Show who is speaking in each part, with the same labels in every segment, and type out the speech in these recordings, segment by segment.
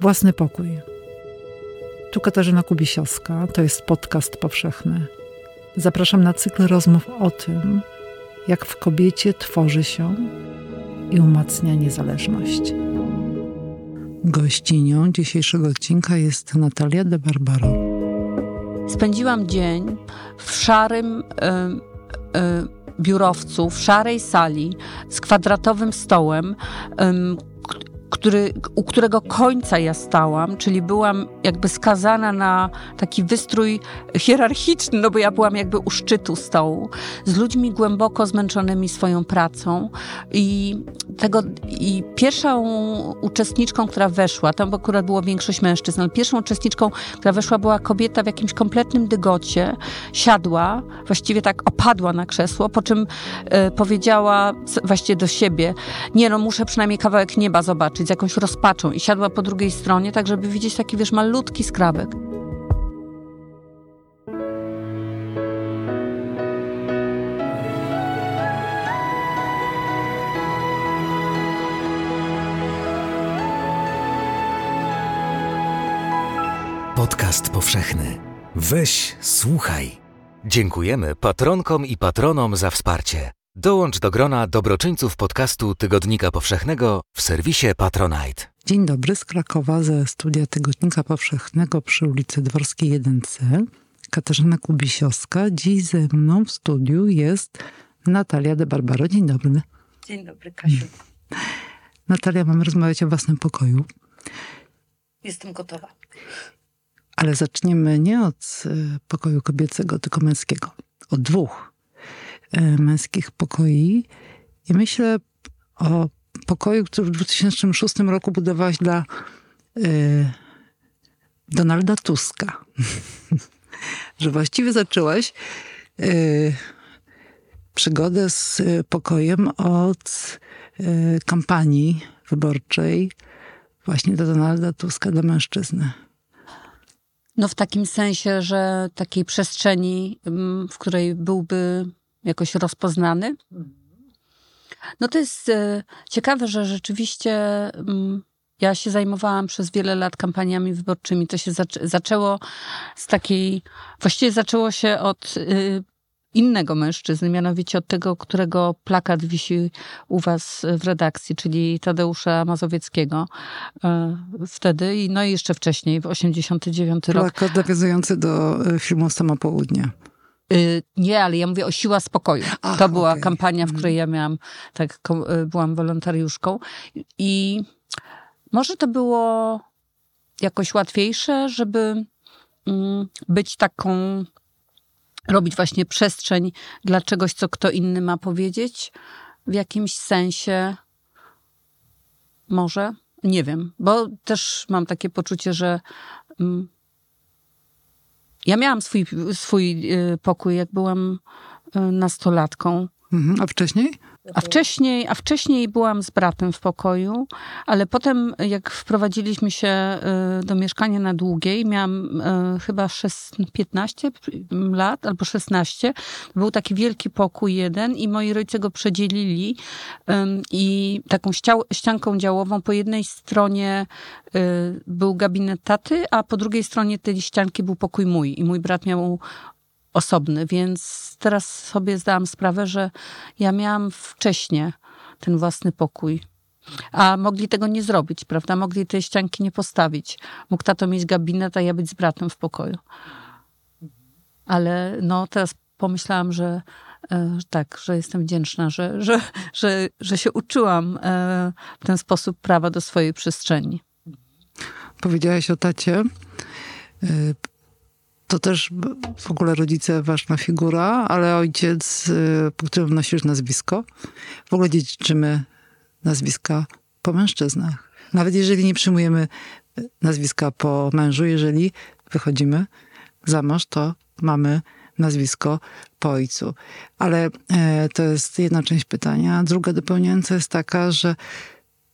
Speaker 1: Własny pokój. Tu Katarzyna Kubisiowska, to jest podcast powszechny. Zapraszam na cykl rozmów o tym, jak w kobiecie tworzy się i umacnia niezależność. Gościnią dzisiejszego odcinka jest Natalia de Barbaro.
Speaker 2: Spędziłam dzień w szarym y, y, biurowcu, w szarej sali z kwadratowym stołem, y, który, u którego końca ja stałam, czyli byłam jakby skazana na taki wystrój hierarchiczny, no bo ja byłam jakby u szczytu stołu, z ludźmi głęboko zmęczonymi swoją pracą. I tego, i pierwszą uczestniczką, która weszła, tam akurat było większość mężczyzn, ale pierwszą uczestniczką, która weszła była kobieta w jakimś kompletnym dygocie, siadła, właściwie tak opadła na krzesło, po czym y, powiedziała właściwie do siebie, nie no, muszę przynajmniej kawałek nieba zobaczyć, jakąś rozpaczą i siadła po drugiej stronie, tak żeby widzieć taki, wiesz, malutki skrawek.
Speaker 3: Podcast powszechny. Weź, słuchaj. Dziękujemy patronkom i patronom za wsparcie. Dołącz do grona dobroczyńców podcastu Tygodnika Powszechnego w serwisie Patronite.
Speaker 1: Dzień dobry z Krakowa ze studia Tygodnika Powszechnego przy ulicy Dworskiej 1C. Katarzyna Kubisiowska. Dziś ze mną w studiu jest Natalia de Barbaro. Dzień dobry.
Speaker 2: Dzień dobry, Kasiu.
Speaker 1: Natalia, mamy rozmawiać o własnym pokoju.
Speaker 2: Jestem gotowa.
Speaker 1: Ale zaczniemy nie od e, pokoju kobiecego, tylko męskiego. Od dwóch męskich pokoi. I myślę o pokoju, który w 2006 roku budowałaś dla y, Donalda Tuska. Że właściwie zaczęłaś y, przygodę z pokojem od y, kampanii wyborczej właśnie do Donalda Tuska, do mężczyzny.
Speaker 2: No w takim sensie, że takiej przestrzeni, mm, w której byłby jakoś rozpoznany. No to jest e, ciekawe, że rzeczywiście mm, ja się zajmowałam przez wiele lat kampaniami wyborczymi. To się zaczę zaczęło z takiej, właściwie zaczęło się od y, innego mężczyzny, mianowicie od tego, którego plakat wisi u was w redakcji, czyli Tadeusza Mazowieckiego e, wtedy, no i jeszcze wcześniej, w 89
Speaker 1: rok. Plakat nawiązujący do e, filmu Sama Południa.
Speaker 2: Y, nie, ale ja mówię o Siła Spokoju. Ach, to była okay. kampania, w mhm. której ja miałam, tak, y, byłam wolontariuszką. I może to było jakoś łatwiejsze, żeby mm, być taką, robić właśnie przestrzeń dla czegoś, co kto inny ma powiedzieć. W jakimś sensie może, nie wiem, bo też mam takie poczucie, że mm, ja miałam swój, swój y, pokój, jak byłam y, nastolatką.
Speaker 1: Mhm. A wcześniej?
Speaker 2: A wcześniej, a wcześniej byłam z bratem w pokoju, ale potem jak wprowadziliśmy się y, do mieszkania na Długiej, miałam y, chyba 15 lat albo 16. Był taki wielki pokój jeden i moi rodzice go przedzielili i taką ścianką działową po jednej stronie y, był gabinet taty, a po drugiej stronie tej ścianki był pokój mój i mój brat miał osobny, więc teraz sobie zdałam sprawę, że ja miałam wcześniej ten własny pokój. A mogli tego nie zrobić, prawda? Mogli tej ścianki nie postawić. Mógł tato mieć gabinet, a ja być z bratem w pokoju. Ale no teraz pomyślałam, że e, tak, że jestem wdzięczna, że, że, że, że się uczyłam e, w ten sposób prawa do swojej przestrzeni.
Speaker 1: Powiedziałaś o tacie. To też w ogóle rodzice ważna figura, ale ojciec, y, po którym nosisz nazwisko. W ogóle dziedziczymy nazwiska po mężczyznach. Nawet jeżeli nie przyjmujemy nazwiska po mężu, jeżeli wychodzimy za mąż, to mamy nazwisko po ojcu. Ale e, to jest jedna część pytania. Druga dopełniająca jest taka, że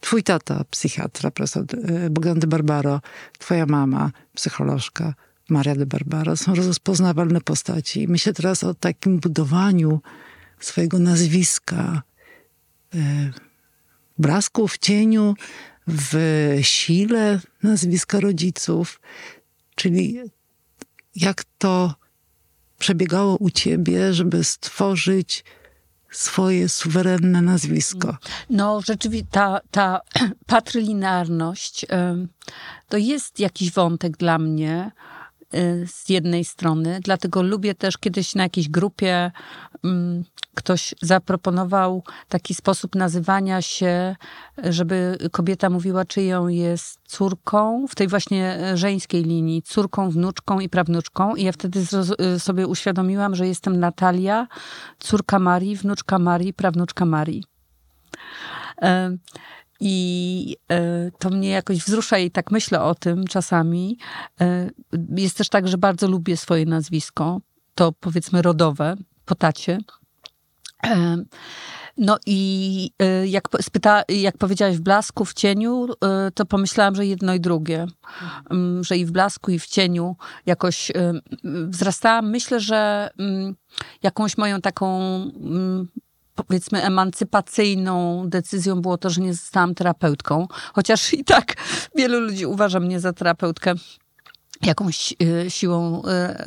Speaker 1: twój tata, psychiatra, profesor e, Bogdan de Barbaro, twoja mama, psycholożka, Maria de Barbaro są rozpoznawalne postaci. Myślę teraz o takim budowaniu swojego nazwiska, e, blasku w cieniu w sile nazwiska rodziców, czyli jak to przebiegało u ciebie, żeby stworzyć swoje suwerenne nazwisko.
Speaker 2: No, rzeczywiście ta, ta patrylinearność to jest jakiś wątek dla mnie z jednej strony, dlatego lubię też kiedyś na jakiejś grupie mm, ktoś zaproponował taki sposób nazywania się, żeby kobieta mówiła, czyją jest córką, w tej właśnie żeńskiej linii, córką, wnuczką i prawnuczką. I ja wtedy sobie uświadomiłam, że jestem Natalia, córka Marii, wnuczka Marii, prawnuczka Marii. I e, to mnie jakoś wzrusza i tak myślę o tym czasami. E, jest też tak, że bardzo lubię swoje nazwisko. To powiedzmy rodowe, po tacie. No i e, jak, spyta, jak powiedziałaś w blasku, w cieniu, e, to pomyślałam, że jedno i drugie. Mm, że i w blasku, i w cieniu jakoś e, wzrastałam. Myślę, że mm, jakąś moją taką mm, powiedzmy emancypacyjną decyzją było to, że nie zostałam terapeutką. Chociaż i tak wielu ludzi uważa mnie za terapeutkę jakąś y, siłą y,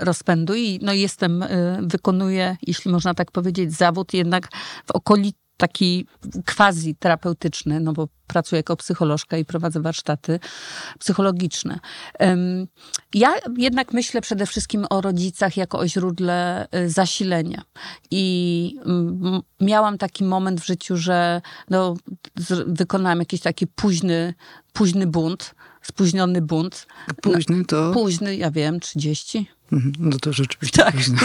Speaker 2: rozpędu i no jestem, y, wykonuję, jeśli można tak powiedzieć, zawód jednak w okolicy taki quasi terapeutyczny, no bo pracuję jako psycholożka i prowadzę warsztaty psychologiczne. Ja jednak myślę przede wszystkim o rodzicach jako o źródle zasilenia. I miałam taki moment w życiu, że no, wykonałam jakiś taki późny, późny bunt, spóźniony bunt.
Speaker 1: Późny to?
Speaker 2: Późny, ja wiem, 30.
Speaker 1: Mhm, no to rzeczywiście tak. późno.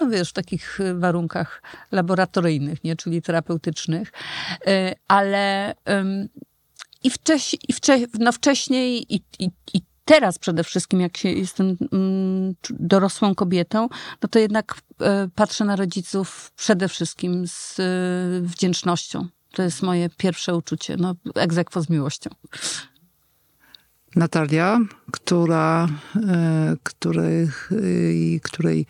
Speaker 2: No wiesz, w takich y, warunkach laboratoryjnych, nie, czyli terapeutycznych. Y, ale i, wcześ, i wcześ, no wcześniej i, i, i teraz przede wszystkim, jak się jestem mm, dorosłą kobietą, no to jednak y, patrzę na rodziców przede wszystkim z wdzięcznością. To jest moje pierwsze uczucie, no egzekwo z miłością.
Speaker 1: Natalia, która, e, której, której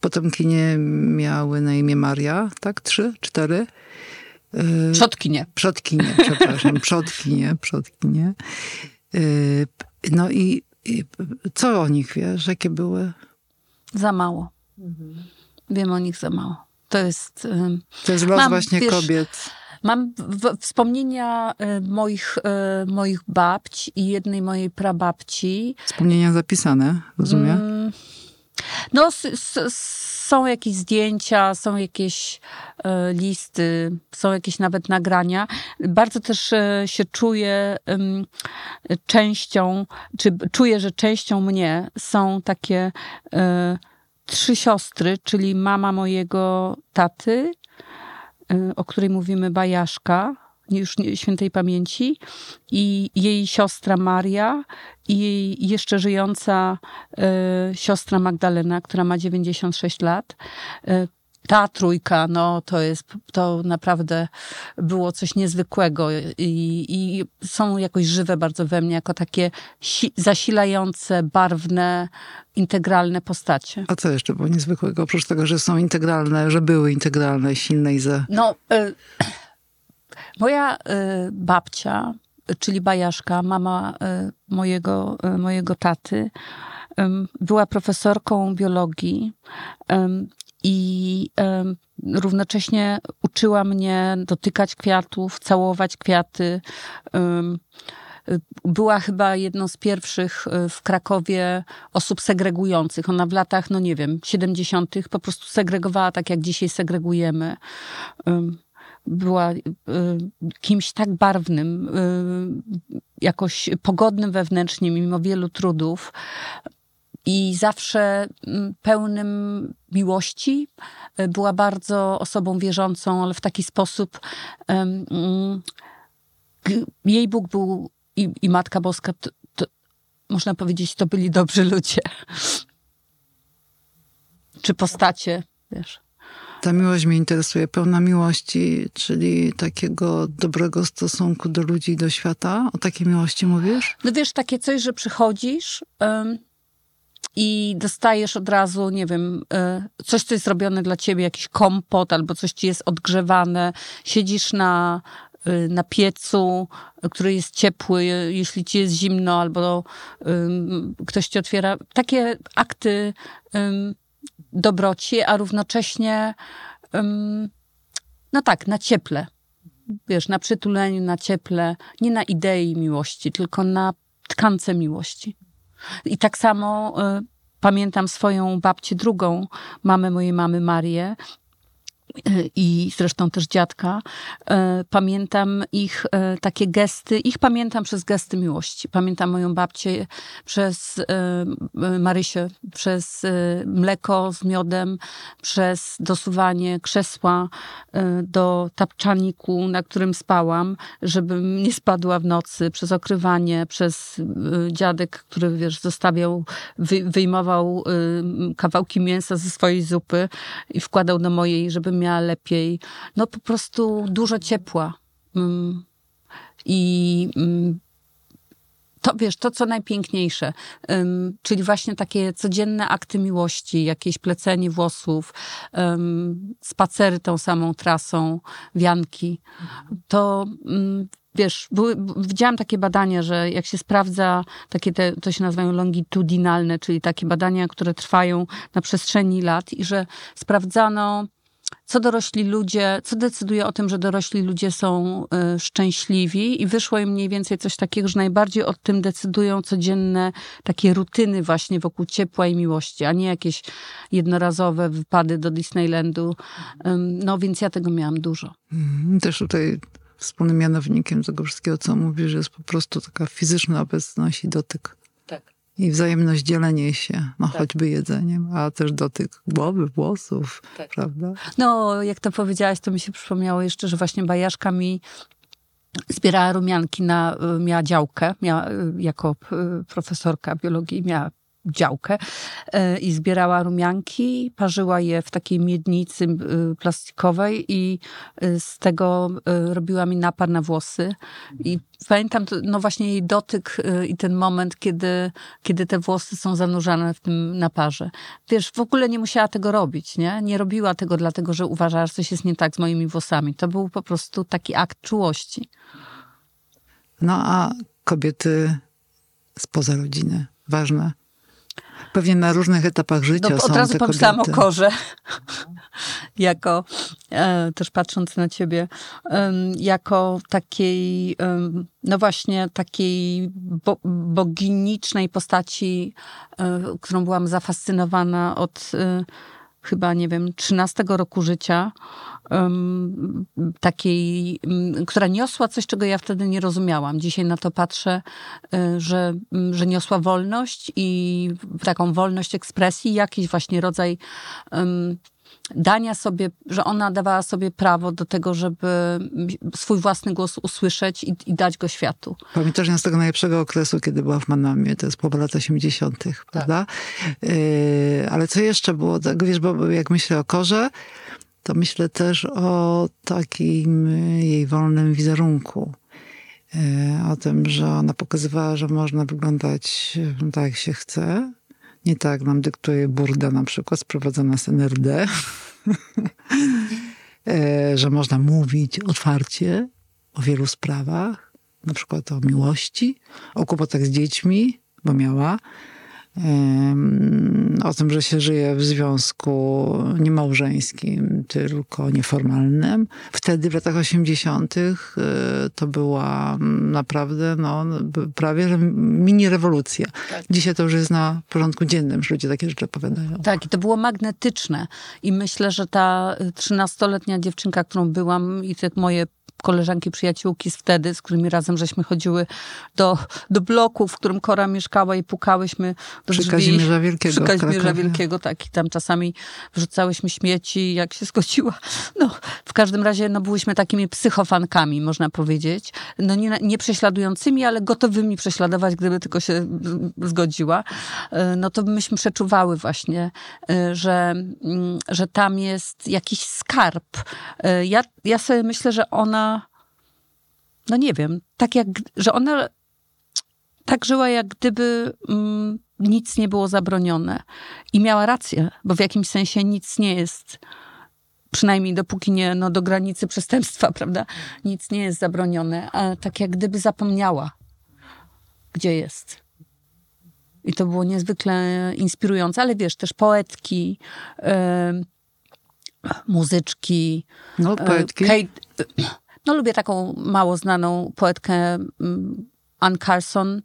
Speaker 1: potomkinie miały na imię Maria, tak? Trzy, cztery?
Speaker 2: E, przodkinie.
Speaker 1: Przodkinie, przepraszam. Przodkinie, przodkinie. E, no i, i co o nich wiesz? Jakie były?
Speaker 2: Za mało. Mhm. Wiem o nich za mało. To jest...
Speaker 1: To jest los mam, właśnie wiesz, kobiet
Speaker 2: Mam wspomnienia y, moich, y, moich babć i jednej mojej prababci.
Speaker 1: Wspomnienia zapisane, rozumiem? Mm,
Speaker 2: no, są jakieś zdjęcia, są jakieś y, listy, są jakieś nawet nagrania. Bardzo też się czuję częścią, czy czuję, że częścią mnie są takie trzy siostry, czyli mama mojego taty, o której mówimy Bajaszka, już świętej pamięci, i jej siostra Maria, i jej jeszcze żyjąca y, siostra Magdalena, która ma 96 lat. Ta trójka, no to jest, to naprawdę było coś niezwykłego i, i są jakoś żywe bardzo we mnie, jako takie si zasilające, barwne, integralne postacie.
Speaker 1: A co jeszcze było niezwykłego, oprócz tego, że są integralne, że były integralne, silne i za...
Speaker 2: No, y moja y babcia, czyli Bajaszka, mama y mojego, y, mojego taty, była profesorką biologii i równocześnie uczyła mnie dotykać kwiatów, całować kwiaty. Była chyba jedną z pierwszych e, w Krakowie osób segregujących. Ona w latach, no nie wiem, 70. po prostu segregowała tak, jak dzisiaj segregujemy. Była e, kimś tak barwnym, e, jakoś pogodnym wewnętrznie, mimo wielu trudów i zawsze mm, pełnym miłości. E, była bardzo osobą wierzącą, ale w taki sposób um, jej Bóg był i, i Matka Boska, to, to, można powiedzieć, to byli dobrzy ludzie. Czy postacie, wiesz.
Speaker 1: Ta miłość mnie interesuje, pełna miłości, czyli takiego dobrego stosunku do ludzi i do świata. O takiej miłości mówisz?
Speaker 2: No wiesz, takie coś, że przychodzisz, i dostajesz od razu, nie wiem, e, coś, co jest robione dla ciebie, jakiś kompot albo coś ci jest odgrzewane, siedzisz na y, na piecu, który jest ciepły, jeśli ci jest zimno, albo ktoś ci otwiera. Takie akty dobroci, a równocześnie no tak, na cieple. Wiesz, na przytuleniu, na cieple, nie na idei miłości, tylko na tkance miłości. I tak samo y, pamiętam swoją babcię drugą, mamę mojej mamy Marię, i zresztą też dziadka, e, pamiętam ich e, takie gesty, ich pamiętam przez gesty miłości. Pamiętam moją babcię przez e, Marysię, przez mleko z miodem, przez dosuwanie krzesła do tapczaniku, na którym spałam, żebym nie spadła w nocy, przez okrywanie, przez dziadek, który wiesz, zostawiał, wyjmował kawałki mięsa ze swojej zupy i wkładał do mojej, żebym miała lepiej. No po prostu dużo ciepła. Mm. I mm, to wiesz, to co najpiękniejsze, czyli właśnie takie codzienne akty miłości, jakieś plecenie włosów, spacery tą samą trasą, wianki. To mm, wiesz, były, widziałam takie badania, że jak się sprawdza, takie te, to się nazywają longitudinalne, czyli takie badania, które trwają na przestrzeni lat i że sprawdzano co dorośli ludzie, co decyduje o tym, że dorośli ludzie są y, szczęśliwi i wyszło im mniej więcej coś takiego, że najbardziej o tym decydują codzienne takie rutyny właśnie wokół ciepła i miłości, a nie jakieś jednorazowe wypady do Disneylandu. no więc ja tego miałam dużo.
Speaker 1: Mhm, też tutaj wspólnym mianownikiem tego wszystkiego, co mówisz, jest po prostu taka fizyczna obecność i dotyk. I wzajemność dzielenie się, no tak. choćby jedzeniem, a też dotyk głowy, włosów, tak. prawda?
Speaker 2: No, jak to powiedziałaś, to mi się przypomniało jeszcze, że właśnie Bajaszka mi zbierała rumianki na, miała działkę, miała, jako profesorka biologii miała działkę e, i zbierała rumianki, parzyła je w takiej miednicy plastikowej i e, z tego e, robiła mi napar na włosy. I pamiętam no właśnie jej dotyk i ten moment, kiedy, kiedy te włosy są zanurzane w tym naparze. Wiesz, w ogóle nie musiała tego robić, nie? Nie robiła tego dlatego, że uważała, że coś jest nie tak z moimi włosami. To był po prostu taki akt czułości.
Speaker 1: No a kobiety spoza rodziny, ważne Pewnie na różnych etapach życia no,
Speaker 2: są
Speaker 1: Od
Speaker 2: razu pomyślałam
Speaker 1: kobiety.
Speaker 2: o korze, jako, e, też patrząc na ciebie, e, jako takiej, e, no właśnie, takiej bo, boginicznej postaci, e, którą byłam zafascynowana od e, chyba, nie wiem, 13 roku życia, um, takiej, um, która niosła coś, czego ja wtedy nie rozumiałam. Dzisiaj na to patrzę, y, że, um, że niosła wolność i taką wolność ekspresji, jakiś właśnie rodzaj dania sobie, że ona dawała sobie prawo do tego, żeby swój własny głos usłyszeć i, i dać go światu.
Speaker 1: Pamiętasz z tego najlepszego okresu, kiedy była w Manamie, to jest po lat 80., tak. prawda? Yy, ale co jeszcze było? Tak, wiesz, bo jak myślę o Korze, to myślę też o takim jej wolnym wizerunku. Yy, o tym, że ona pokazywała, że można wyglądać tak, jak się chce, nie tak nam dyktuje burda na przykład sprowadzona z NRD, e, że można mówić otwarcie o wielu sprawach, na przykład o miłości, o kłopotach z dziećmi, bo miała, o tym, że się żyje w związku niemałżeńskim, tylko nieformalnym. Wtedy w latach 80. E, to była naprawdę no, prawie że mini rewolucja. Tak. Dzisiaj to już jest na porządku dziennym, że ludzie takie rzeczy opowiadają.
Speaker 2: Tak, i to było magnetyczne. I myślę, że ta 13-letnia dziewczynka, którą byłam i te moje koleżanki, przyjaciółki z wtedy, z którymi razem żeśmy chodziły do, do bloku, w którym Kora mieszkała i pukałyśmy do
Speaker 1: przy drzwi. Kazimierza Wielkiego.
Speaker 2: Przy Kazimierza Wielkiego, tak. I tam czasami wrzucałyśmy śmieci, jak się zgodziła. No, w każdym razie, no, byłyśmy takimi psychofankami, można powiedzieć. No, nie, nie prześladującymi, ale gotowymi prześladować, gdyby tylko się zgodziła. E, no, to myśmy przeczuwały właśnie, e, że, mm, że tam jest jakiś skarb. E, ja, ja sobie myślę, że ona no nie wiem, tak jak, że ona tak żyła, jak gdyby mm, nic nie było zabronione. I miała rację, bo w jakimś sensie nic nie jest przynajmniej dopóki nie no, do granicy przestępstwa, prawda, nic nie jest zabronione, a tak jak gdyby zapomniała, gdzie jest. I to było niezwykle inspirujące, ale wiesz, też poetki, muzyczki.
Speaker 1: No, poetki. Kate,
Speaker 2: no, lubię taką mało znaną poetkę Ann Carson,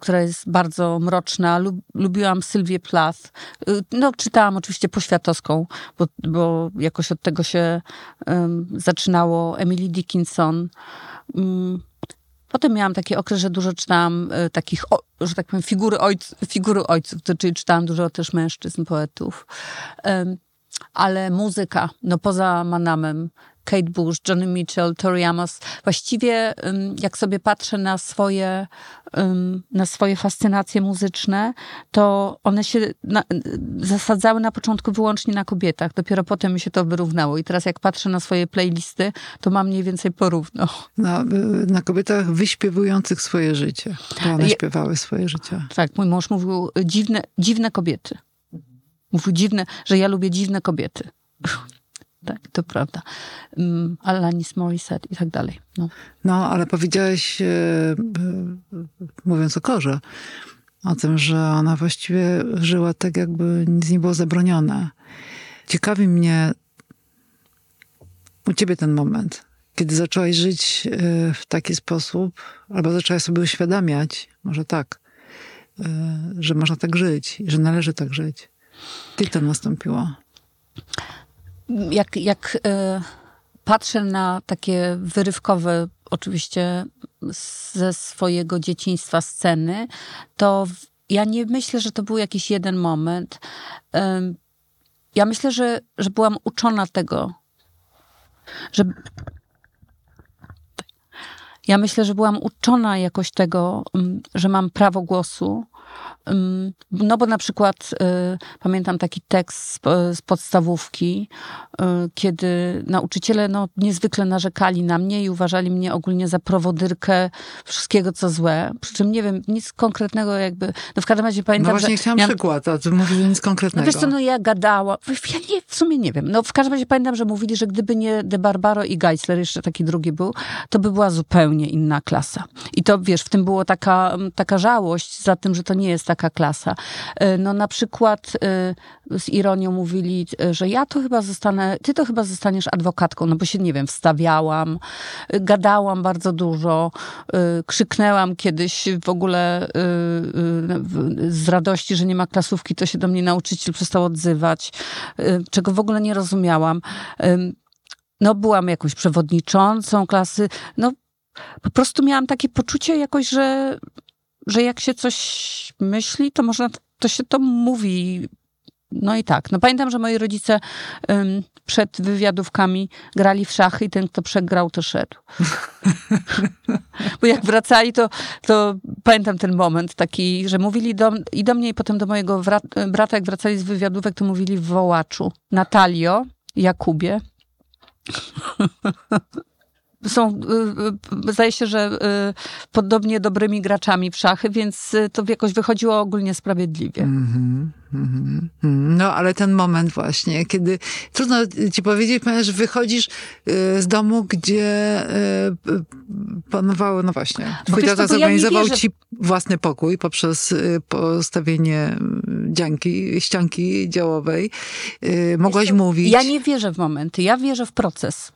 Speaker 2: która jest bardzo mroczna. lubiłam Sylwię Plath. Y, no, czytałam oczywiście poświatowską, bo, bo jakoś od tego się um, zaczynało. Emily Dickinson. Um, Potem miałam taki okres, że dużo czytałam y, takich, o, że tak powiem, figury, ojc, figury ojców, to, czyli czytałam dużo też mężczyzn, poetów. Um, ale muzyka, no poza Manamem, Kate Bush, Johnny Mitchell, Tori Amos. Właściwie jak sobie patrzę na swoje, na swoje fascynacje muzyczne, to one się na, zasadzały na początku wyłącznie na kobietach. Dopiero potem mi się to wyrównało. I teraz jak patrzę na swoje playlisty, to mam mniej więcej porówno.
Speaker 1: Na, na kobietach wyśpiewujących swoje życie. To one śpiewały swoje życie.
Speaker 2: Tak, mój mąż mówił dziwne, dziwne kobiety. Mówił dziwne, że ja lubię dziwne kobiety tak, to prawda. Um, Alanis Morissette i tak dalej. No,
Speaker 1: no ale powiedziałeś, e, e, mówiąc o Korze, o tym, że ona właściwie żyła tak, jakby nic nie było zabronione. Ciekawi mnie u ciebie ten moment, kiedy zaczęłaś żyć e, w taki sposób, albo zaczęłaś sobie uświadamiać, może tak, że można tak żyć, że należy tak żyć. Kiedy to nastąpiło?
Speaker 2: Jak, jak e, patrzę na takie wyrywkowe, oczywiście ze swojego dzieciństwa sceny, to ja nie myślę, że to był jakiś jeden moment. Ja myślę, że, że byłam uczona tego, że. Ja myślę, że byłam uczona jakoś tego, że mam prawo głosu, no bo na przykład y, pamiętam taki tekst z, podstawówki, y, kiedy nauczyciele no, niezwykle narzekali na mnie i uważali mnie ogólnie za prowodyrkę wszystkiego, co złe. Przy czym nie wiem, nic konkretnego jakby... No w każdym razie pamiętam,
Speaker 1: No właśnie
Speaker 2: że
Speaker 1: chciałam miałam... przykład, a ty mówisz, że nic konkretnego.
Speaker 2: No wiesz co, no ja gadałam. Ja nie, w sumie nie wiem. No w każdym razie pamiętam, że mówili, że gdyby nie De Barbaro i Geisler, jeszcze taki drugi był, to by była zupełnie inna klasa. I to, wiesz, w tym było taka, taka żałość za tym, że to nie jest taka klasa. E, no na przykład e, z ironią mówili, e, że ja to chyba zostanę, ty to chyba zostaniesz adwokatką, no bo się, nie wiem, wstawiałam, gadałam bardzo dużo, krzyknęłam kiedyś w ogóle z radości, że nie ma klasówki, to się do mnie nauczyciel przestał odzywać, czego w ogóle nie rozumiałam. No byłam jakąś przewodniczącą klasy, no po prostu miałam takie poczucie jakoś, że że jak się coś myśli, to można, to się to mówi. No i tak. No pamiętam, że moi rodzice um, przed wywiadówkami grali w szachy i ten, kto przegrał, to szedł. Bo jak wracali, to, to pamiętam ten moment taki, że mówili do, i do mnie, i potem do mojego brata, jak wracali z wywiadówek, to mówili w wołaczu. Natalio, Jakubie. Są, y, y, zdaje się, że y, podobnie dobrymi graczami w szachy, więc to jakoś wychodziło ogólnie sprawiedliwie. Mm -hmm,
Speaker 1: mm -hmm. No, ale ten moment właśnie, kiedy trudno ci powiedzieć, że wychodzisz z domu, gdzie panowało, no właśnie, twój tata zorganizował ja ci własny pokój poprzez postawienie dzianki, ścianki działowej. Mogłaś mówić.
Speaker 2: Ja nie wierzę w momenty, ja wierzę w proces.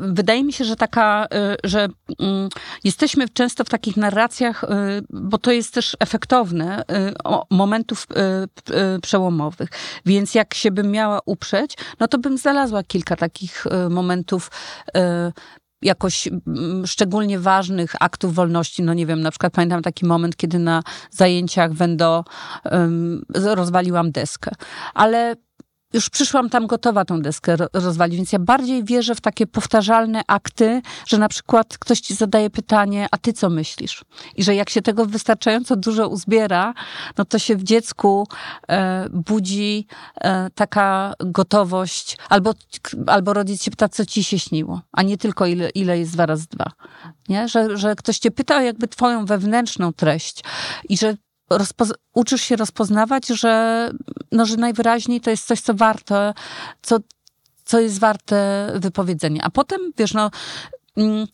Speaker 2: Wydaje mi się, że taka, y, że mm, jesteśmy często w takich narracjach, y, bo to jest też efektowne, y, momentów przełomowych. Więc jak się bym miała uprzeć, no to bym znalazła kilka takich momentów jakoś mm, szczególnie ważnych aktów wolności. No nie wiem, na przykład pamiętam taki moment, kiedy na zajęciach wendo rozwaliłam deskę. Ale już przyszłam tam gotowa tą deskę rozwalić, więc ja bardziej wierzę w takie powtarzalne akty, że na przykład ktoś ci zadaje pytanie, a ty co myślisz? I że jak się tego wystarczająco dużo uzbiera, no to się w dziecku e, budzi e, taka gotowość, albo, albo rodzic się pyta, co ci się śniło, a nie tylko ile, ile jest dwa razy dwa. Nie? Że, że ktoś cię pyta jakby twoją wewnętrzną treść i że uczysz się rozpoznawać, że, no, że najwyraźniej to jest coś, co warto, co, co jest warte wypowiedzenia. A potem, wiesz, no, mm,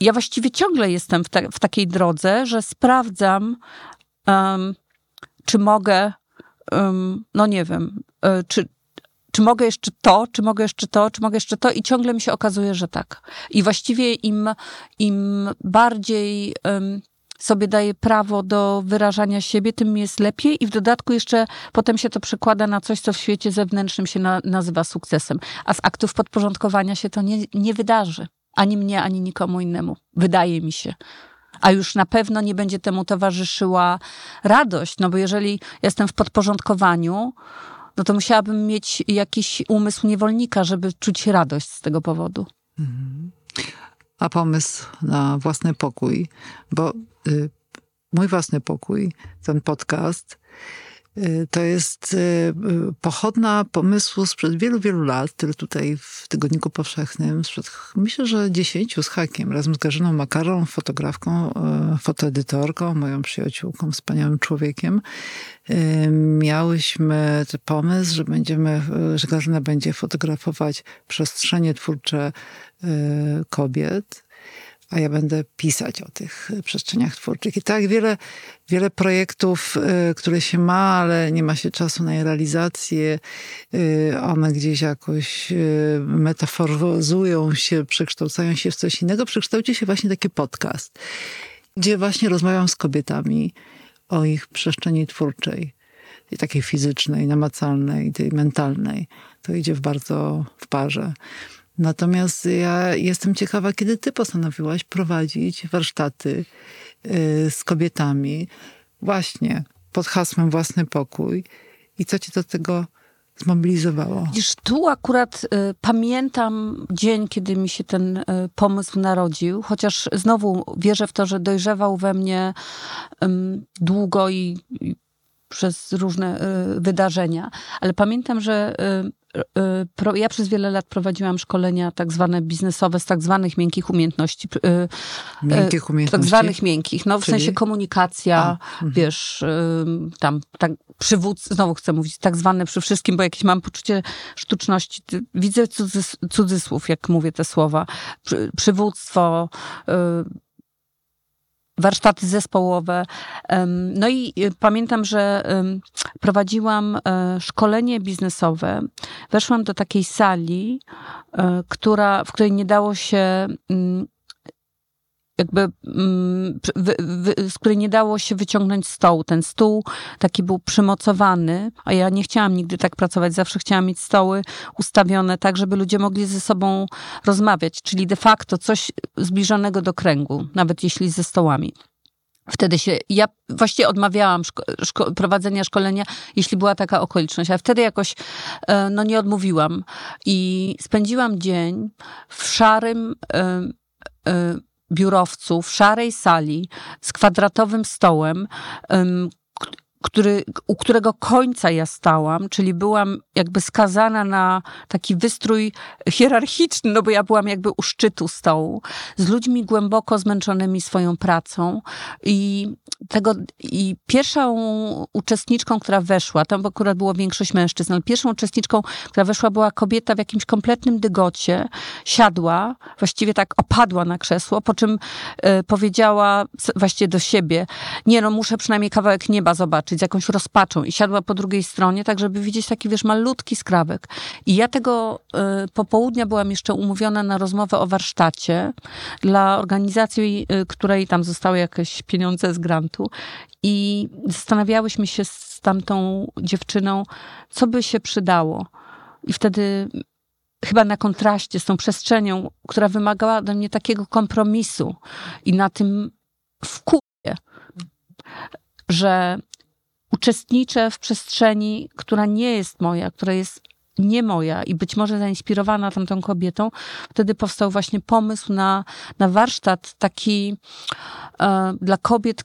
Speaker 2: ja właściwie ciągle jestem w, te, w takiej drodze, że sprawdzam, um, czy mogę, um, no nie wiem, y, czy, czy mogę jeszcze to, czy mogę jeszcze to, czy mogę jeszcze to i ciągle mi się okazuje, że tak. I właściwie im, im bardziej um, sobie daję prawo do wyrażania siebie, tym jest lepiej i w dodatku jeszcze potem się to przekłada na coś, co w świecie zewnętrznym się na, nazywa sukcesem. A z aktów podporządkowania się to nie, nie wydarzy. Ani mnie, ani nikomu innemu. Wydaje mi się a już na pewno nie będzie temu towarzyszyła radość, no bo jeżeli jestem w podporządkowaniu, no to musiałabym mieć jakiś umysł niewolnika, żeby czuć radość z tego powodu. Mhm.
Speaker 1: A pomysł na własny pokój, bo y, mój własny pokój, ten podcast, to jest y, y, pochodna pomysłu sprzed wielu, wielu lat, który tutaj w Tygodniku Powszechnym, sprzed myślę, że dziesięciu z hakiem, razem z Garzyną Makarą, fotografką, fotoedytorką, moją przyjaciółką, wspaniałym człowiekiem, miałyśmy pomysł, że będziemy, że Garzyna będzie fotografować przestrzenie twórcze kobiet, a ja będę pisać o tych przestrzeniach twórczych. I tak wiele, wiele projektów, y, które się ma, ale nie ma się czasu na ich realizację. Y, one gdzieś jakoś y, metaforyzują się, przekształcają się w coś innego. Przekształci się właśnie taki podcast, gdzie właśnie rozmawiam z kobietami o ich przestrzeni twórczej. Takiej fizycznej, namacalnej, tej mentalnej. To idzie w bardzo w parze. Natomiast ja jestem ciekawa, kiedy ty postanowiłaś prowadzić warsztaty y, z kobietami właśnie pod hasłem Własny Pokój i co cię do tego zmobilizowało?
Speaker 2: Widzisz, tu akurat y, pamiętam dzień, kiedy mi się ten y, pomysł narodził, chociaż znowu wierzę w to, że dojrzewał we mnie y, długo i, i przez różne y, wydarzenia, ale pamiętam, że y, y, ja przez wiele lat prowadziłam szkolenia tak zwane biznesowe z tak zwanych miękkich umiejętności.
Speaker 1: Miękkich umiejętności?
Speaker 2: Tak zwanych miękkich, no w Czyli? sensie komunikacja, A, mhm. wiesz, tam tak przywódz, znowu chcę mówić tak zwane przy wszystkim, bo jakieś mam poczucie sztuczności. Widzę cudzysłów, jak mówię te słowa. Przywództwo, warsztaty zespołowe. No i y, pamiętam, że prowadziłam e, szkolenie biznesowe. Weszłam do takiej sali, e, która, w której nie dało się jakby, mm, z której nie dało się wyciągnąć stołu. Ten stół taki był przymocowany, a ja nie chciałam nigdy tak pracować. Zawsze chciałam mieć stoły ustawione tak, żeby ludzie mogli ze sobą rozmawiać, czyli de facto coś zbliżonego do kręgu, nawet jeśli ze stołami. Wtedy się, ja właściwie odmawiałam szko, szko, prowadzenia szkolenia, jeśli była taka okoliczność, a wtedy jakoś e, no nie odmówiłam. I spędziłam dzień w szarym, e, e, biurowcu w szarej sali z kwadratowym stołem, który, u którego końca ja stałam, czyli byłam jakby skazana na taki wystrój hierarchiczny, no bo ja byłam jakby u szczytu stołu, z ludźmi głęboko zmęczonymi swoją pracą. I tego, i pierwszą uczestniczką, która weszła, tam akurat było większość mężczyzn, ale pierwszą uczestniczką, która weszła była kobieta w jakimś kompletnym dygocie, siadła, właściwie tak opadła na krzesło, po czym y, powiedziała właściwie do siebie, nie no, muszę przynajmniej kawałek nieba zobaczyć, z jakąś rozpaczą i siadła po drugiej stronie, tak żeby widzieć taki, wiesz, malutki skrawek. I ja tego y, popołudnia byłam jeszcze umówiona na rozmowę o warsztacie dla organizacji, y, której tam zostały jakieś pieniądze z grantu i zastanawiałyśmy się z tamtą dziewczyną, co by się przydało. I wtedy chyba na kontraście z tą przestrzenią, która wymagała ode mnie takiego kompromisu i na tym wkuję, że uczestniczę w przestrzeni, która nie jest moja, która jest nie moja i być może zainspirowana tamtą kobietą, wtedy powstał właśnie pomysł na, na warsztat taki e, dla kobiet,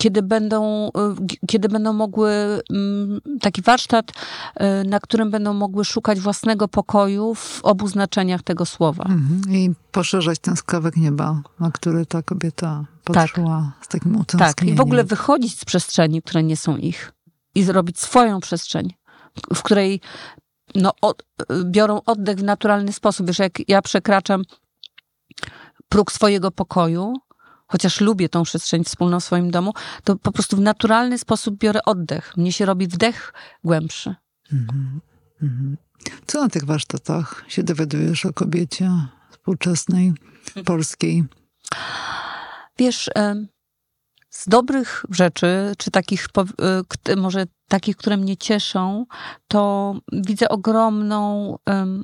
Speaker 2: kiedy będą, y, kiedy będą mogły, mm, taki warsztat, y, na którym będą mogły szukać własnego pokoju w obu znaczeniach tego słowa. Mhm.
Speaker 1: I poszerzać ten skawek nieba, na który ta kobieta patrzyła tak. z takim utęsknieniem.
Speaker 2: Tak, i w ogóle wychodzić z przestrzeni, które nie są ich i zrobić swoją przestrzeń, w której no, od, biorą oddech w naturalny sposób. Wiesz, jak ja przekraczam próg swojego pokoju, chociaż lubię tą przestrzeń wspólną w swoim domu, to po prostu w naturalny sposób biorę oddech. Mnie się robi wdech głębszy. Mhm.
Speaker 1: Mhm. Co na tych warsztatach się dowiadujesz o kobiecie współczesnej, polskiej?
Speaker 2: Wiesz, z dobrych rzeczy, czy takich, e, może takich, które mnie cieszą, to widzę ogromną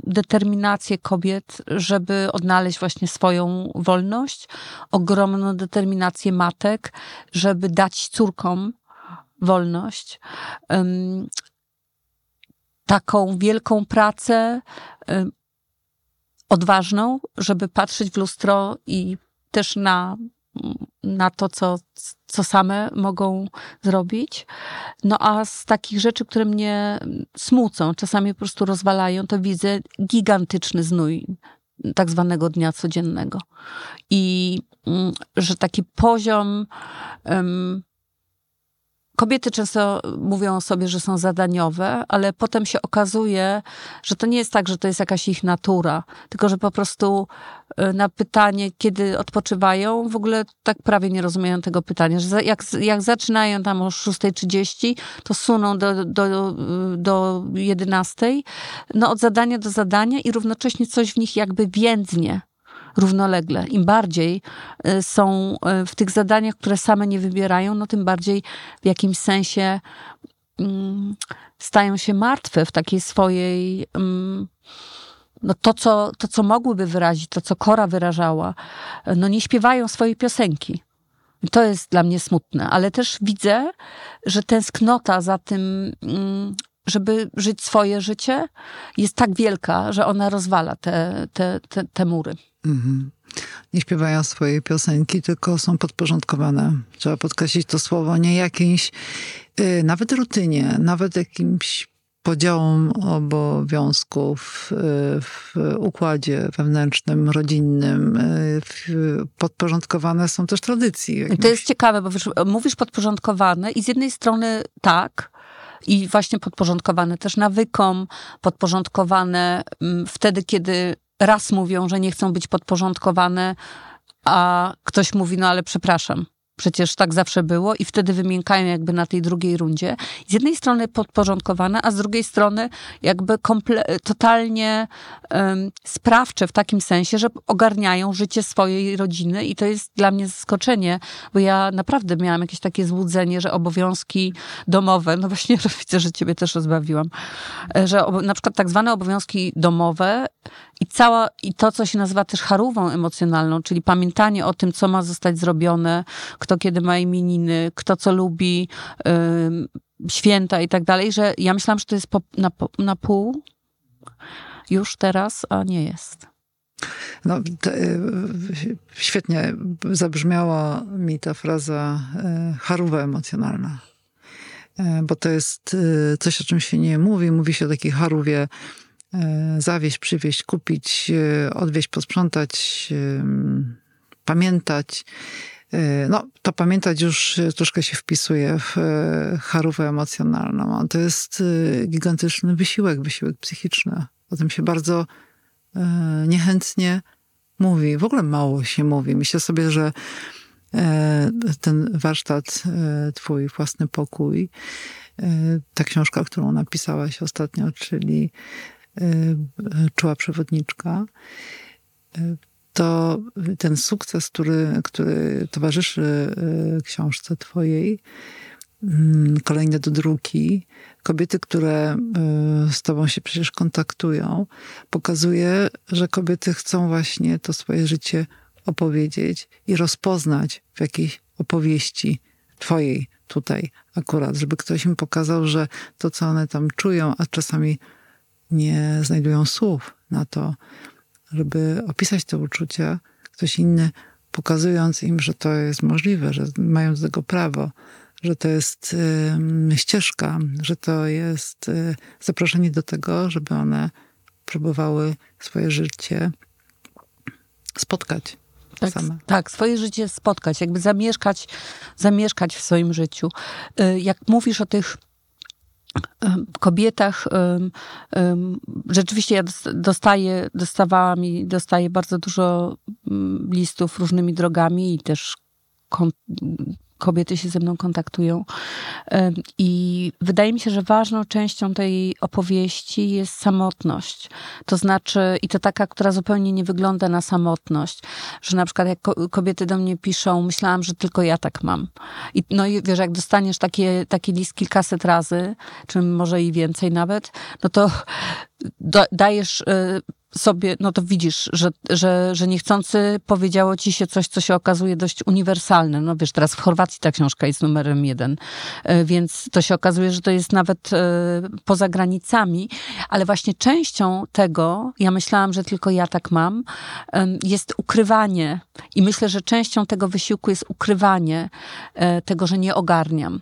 Speaker 2: determinację kobiet, żeby odnaleźć właśnie swoją wolność, ogromną determinację matek, żeby dać córkom wolność. Taką wielką pracę, odważną, żeby patrzeć w lustro i też na na to, co, co same mogą zrobić. No a z takich rzeczy, które mnie smucą, czasami po prostu rozwalają, to widzę gigantyczny znój tak zwanego dnia codziennego. I mm, że taki poziom um, Kobiety często mówią o sobie, że są zadaniowe, ale potem się okazuje, że to nie jest tak, że to jest jakaś ich natura, tylko że po prostu y, na pytanie, kiedy odpoczywają, w ogóle tak prawie nie rozumieją tego pytania, że jak, jak zaczynają tam o 6.30, to suną do, do, do 11, no od zadania do zadania i równocześnie coś w nich jakby więdnie równolegle. Im bardziej y, są y, w tych zadaniach, które same nie wybierają, no tym bardziej w jakimś sensie mm, stają się martwe w takiej swojej. Mm, no to, co, to, co mogłyby wyrazić, to, co Kora wyrażała, no nie śpiewają swojej piosenki. To jest dla mnie smutne, ale też widzę, że tęsknota za tym, mm, żeby żyć swoje życie, jest tak wielka, że ona rozwala te, te, te, te mury. Mhm.
Speaker 1: Nie śpiewają swojej piosenki, tylko są podporządkowane. Trzeba podkreślić to słowo, nie jakimś, yy, nawet rutynie, nawet jakimś podziałom obowiązków y, w układzie wewnętrznym, rodzinnym. Y, podporządkowane są też tradycji.
Speaker 2: Jakimś. To jest ciekawe, bo wiesz, mówisz podporządkowane i z jednej strony tak, i właśnie podporządkowane też nawykom, podporządkowane mm, wtedy, kiedy raz mówią, że nie chcą być podporządkowane, a ktoś mówi, no ale przepraszam, Przecież tak zawsze było i wtedy wymiękają jakby na tej drugiej rundzie. Z jednej strony podporządkowane, a z drugiej strony jakby komple- totalnie um, sprawcze w takim sensie, że ogarniają życie swojej rodziny i to jest dla mnie zaskoczenie, bo ja naprawdę miałam jakieś takie złudzenie, że obowiązki domowe, no właśnie widzę, że ciebie też rozbawiłam, e, że na przykład tak zwane obowiązki domowe i cała, i to, co się nazywa też charówą emocjonalną, czyli pamiętanie o tym, co ma zostać zrobione, kto kiedy ma imieniny, kto co lubi, yy, święta i tak dalej, że ja myślałam, że to jest po, na, na pół już teraz, a nie jest.
Speaker 1: No, te, y, świetnie zabrzmiała mi ta fraza y, charówa emocjonalna. Y, bo to jest coś, o czym się nie mówi. Mówi się o takiej charówie zawieść, przywieźć, kupić, odwieźć, posprzątać, pamiętać. Y, no, to pamiętać już troszkę się wpisuje w charówę emocjonalną. To jest gigantyczny wysiłek, wysiłek psychiczny. O tym się bardzo niechętnie mówi. W ogóle mało się mówi. Myślę sobie, że ten warsztat, twój własny pokój, ta książka, którą napisałaś ostatnio, czyli Czuła przewodniczka, to ten sukces, który, który towarzyszy y, książce twojej, mm, kolejne do druki, kobiety, które y, z tobą się przecież kontaktują, pokazuje, że kobiety chcą właśnie to swoje życie opowiedzieć i rozpoznać w jakiejś opowieści twojej tutaj akurat, żeby ktoś im pokazał, że to, co one tam czują, a czasami nie znajdują słów na to, żeby opisać te uczucia, ktoś inny pokazując im, że to jest możliwe, że mają do tego prawo, że to jest y, ścieżka, że to jest y, zaproszenie do tego, żeby one próbowały swoje życie spotkać.
Speaker 2: Tak, same. tak, swoje życie spotkać, jakby zamieszkać, zamieszkać w swoim życiu. Y, jak mówisz o tych kobietach. Rzeczywiście ja dostaję, dostawałam i dostaję bardzo dużo mm, listów różnymi drogami i też kobiety się ze mną kontaktują. I wydaje mi się, że ważną częścią tej opowieści jest samotność. To znaczy, i to taka, która zupełnie nie wygląda na samotność, że na przykład jak kobiety do mnie piszą, myślałam, że tylko ja tak mam. I, no i wiesz, jak dostaniesz takie, taki list kilkaset razy, czy może i więcej nawet, no to dajesz y, sobie, no to widzisz, że, że, że niechcący powiedziało ci się coś, co się okazuje dość uniwersalne. No wiesz, teraz w Chorwacji ta książka jest numerem jeden, y, więc to się okazuje, że to jest nawet y, poza granicami, ale właśnie częścią tego, ja myślałam, że tylko ja tak mam, jest ukrywanie. I myślę, że częścią tego wysiłku jest ukrywanie tego, że nie ogarniam.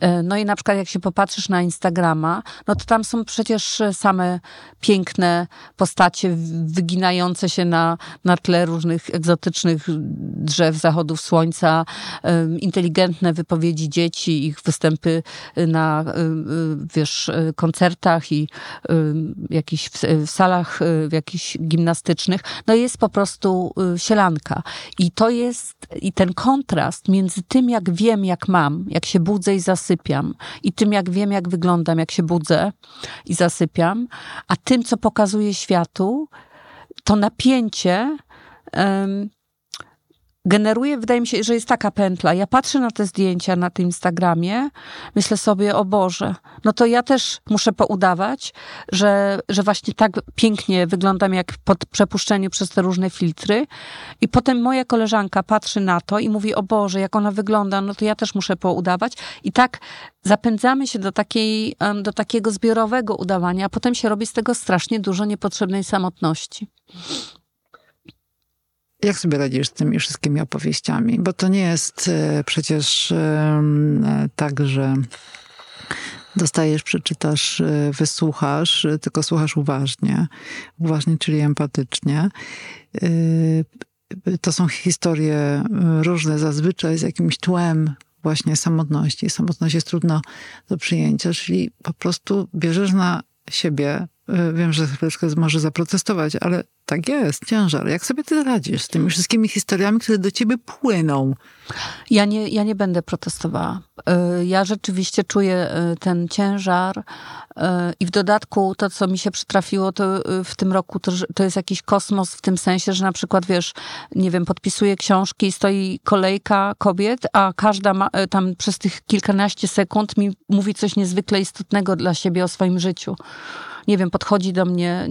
Speaker 2: E, no i na przykład jak się popatrzysz na Instagrama, no to tam są przecież same piękne postacie wyginające się na, na tle różnych egzotycznych drzew, zachodów słońca, inteligentne wypowiedzi dzieci, ich występy na, wiesz, koncertach i jakichś w salach w jakichś gimnastycznych. No jest po prostu sielanka. I to jest, i ten kontrast między tym, jak wiem, jak mam, jak się budzę i zasypiam. I tym, jak wiem, jak wyglądam, jak się budzę i zasypiam, a tym, co pokazuje światu, to napięcie um, generuje, wydaje mi się, że jest taka pętla. Ja patrzę na te zdjęcia na tym Instagramie, myślę sobie, o Boże, no to ja też muszę poudawać, że, że właśnie tak pięknie wyglądam, jak po przepuszczeniu przez te różne filtry. I potem moja koleżanka patrzy na to i mówi, o Boże, jak ona wygląda, no to ja też muszę poudawać. I tak zapędzamy się do, takiej, do takiego zbiorowego udawania, a potem się robi z tego strasznie dużo niepotrzebnej samotności.
Speaker 1: Jak sobie radzisz z tymi wszystkimi opowieściami? Bo to nie jest e, przecież tak, że dostajesz, przeczytasz, e, wysłuchasz, e, tylko słuchasz uważnie. Uważnie, czyli empatycznie. To są historie różne, zazwyczaj z jakimś tłem właśnie samotności. Samotność jest trudno do przyjęcia, czyli po prostu bierzesz na siebie wiem, że chwileczkę może zaprotestować, ale tak jest, ciężar. Jak sobie ty radzisz z tymi wszystkimi historiami, które do ciebie płyną?
Speaker 2: Ja nie, ja nie będę protestowała. Y, ja rzeczywiście czuję y, ten ciężar y, i w dodatku to, co mi się przytrafiło to w tym roku, to, to jest jakiś kosmos w tym sensie, że na przykład, wiesz, nie wiem, podpisuję książki stoi kolejka kobiet, a każda ma, tam przez tych kilkanaście sekund mi mówi coś niezwykle istotnego dla siebie o swoim życiu nie wiem, podchodzi do mnie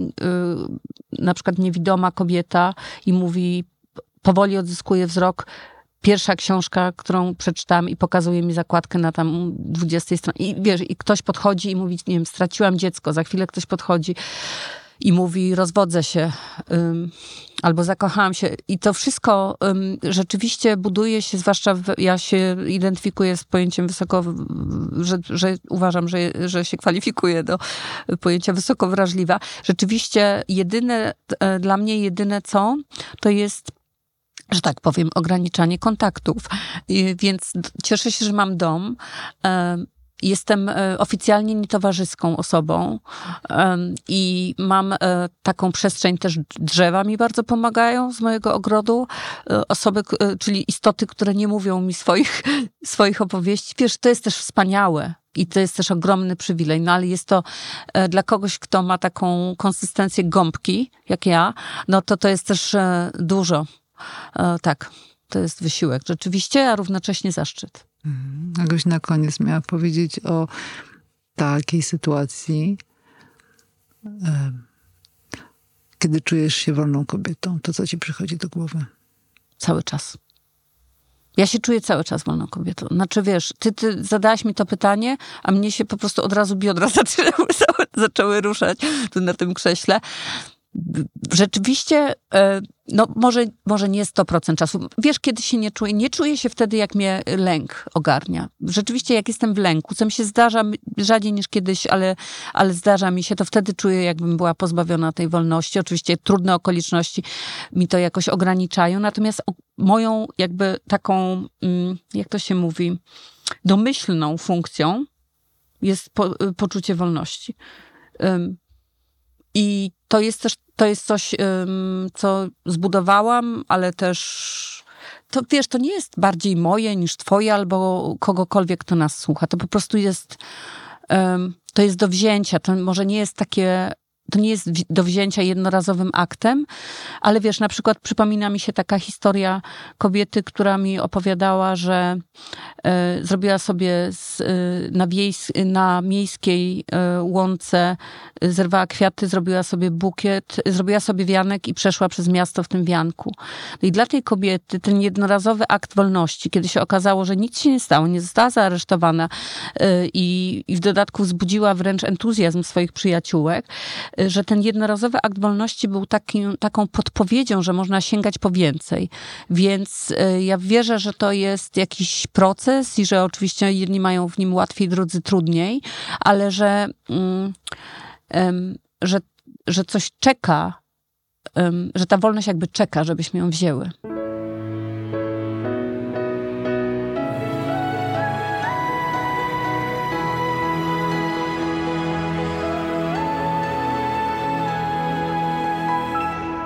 Speaker 2: na przykład niewidoma kobieta i mówi, powoli odzyskuje wzrok, pierwsza książka, którą przeczytałam i pokazuje mi zakładkę na tam 20 stronie. I wiesz, i ktoś podchodzi i mówi, nie wiem, straciłam dziecko, za chwilę ktoś podchodzi i mówi, rozwodzę się albo zakochałam się. I to wszystko rzeczywiście buduje się, zwłaszcza w, ja się identyfikuję z pojęciem wysoko, że, że uważam, że, że się kwalifikuję do pojęcia wysoko wrażliwa. Rzeczywiście jedyne, e, dla mnie jedyne co, to jest że tak powiem, ograniczanie kontaktów. Więc cieszę się, że mam dom. Jestem e, oficjalnie nietowarzyską osobą i mam e, taką przestrzeń, też drzewa mi bardzo pomagają z mojego ogrodu. E, osoby, czyli istoty, które nie mówią mi swoich, swoich opowieści. Wiesz, to jest też wspaniałe. I to jest też ogromny przywilej, no ale jest to dla kogoś, kto ma taką konsystencję gąbki, jak ja, no to to jest też dużo. Tak, to jest wysiłek rzeczywiście, a równocześnie zaszczyt.
Speaker 1: Jakoś na koniec miała powiedzieć o takiej sytuacji, kiedy czujesz się wolną kobietą. To co ci przychodzi do głowy?
Speaker 2: Cały czas. Ja się czuję cały czas wolną kobietą. Znaczy, wiesz, ty, ty zadałaś mi to pytanie, a mnie się po prostu od razu biodra zaczęły, zaczęły ruszać tu na tym krześle rzeczywiście, e, no może, może nie 100% czasu. Wiesz, kiedy się nie czuję? Nie czuję się wtedy, jak mnie lęk ogarnia. Rzeczywiście, jak jestem w lęku, co mi się zdarza rzadziej niż kiedyś, ale, ale zdarza mi się, to wtedy czuję, jakbym była pozbawiona tej wolności. Oczywiście trudne okoliczności mi to jakoś ograniczają, natomiast moją jakby taką, mm, jak to się mówi, domyślną funkcją jest po, poczucie wolności. I to jest też, to jest coś, co zbudowałam, ale też to wiesz, to nie jest bardziej moje niż twoje albo kogokolwiek, kto nas słucha. To po prostu jest, to jest do wzięcia. To może nie jest takie to nie jest do wzięcia jednorazowym aktem, ale wiesz, na przykład przypomina mi się taka historia kobiety, która mi opowiadała, że y, zrobiła sobie z, y, na, wiejs, na miejskiej y, łące, zerwała kwiaty, zrobiła sobie bukiet, zrobiła sobie wianek i przeszła przez miasto w tym wianku. No i dla tej kobiety ten jednorazowy akt wolności, kiedy się okazało, że nic się nie stało, nie została zaaresztowana i, i w dodatku wzbudziła wręcz entuzjazm swoich przyjaciółek, że ten jednorazowy akt wolności był takim, taką podpowiedzią, że można sięgać po więcej. Więc e, ja wierzę, że to jest jakiś proces i że oczywiście jedni mają w nim łatwiej, drudzy trudniej, ale że, um, że, że coś czeka, um, że ta wolność jakby czeka, żebyśmy ją wzięły.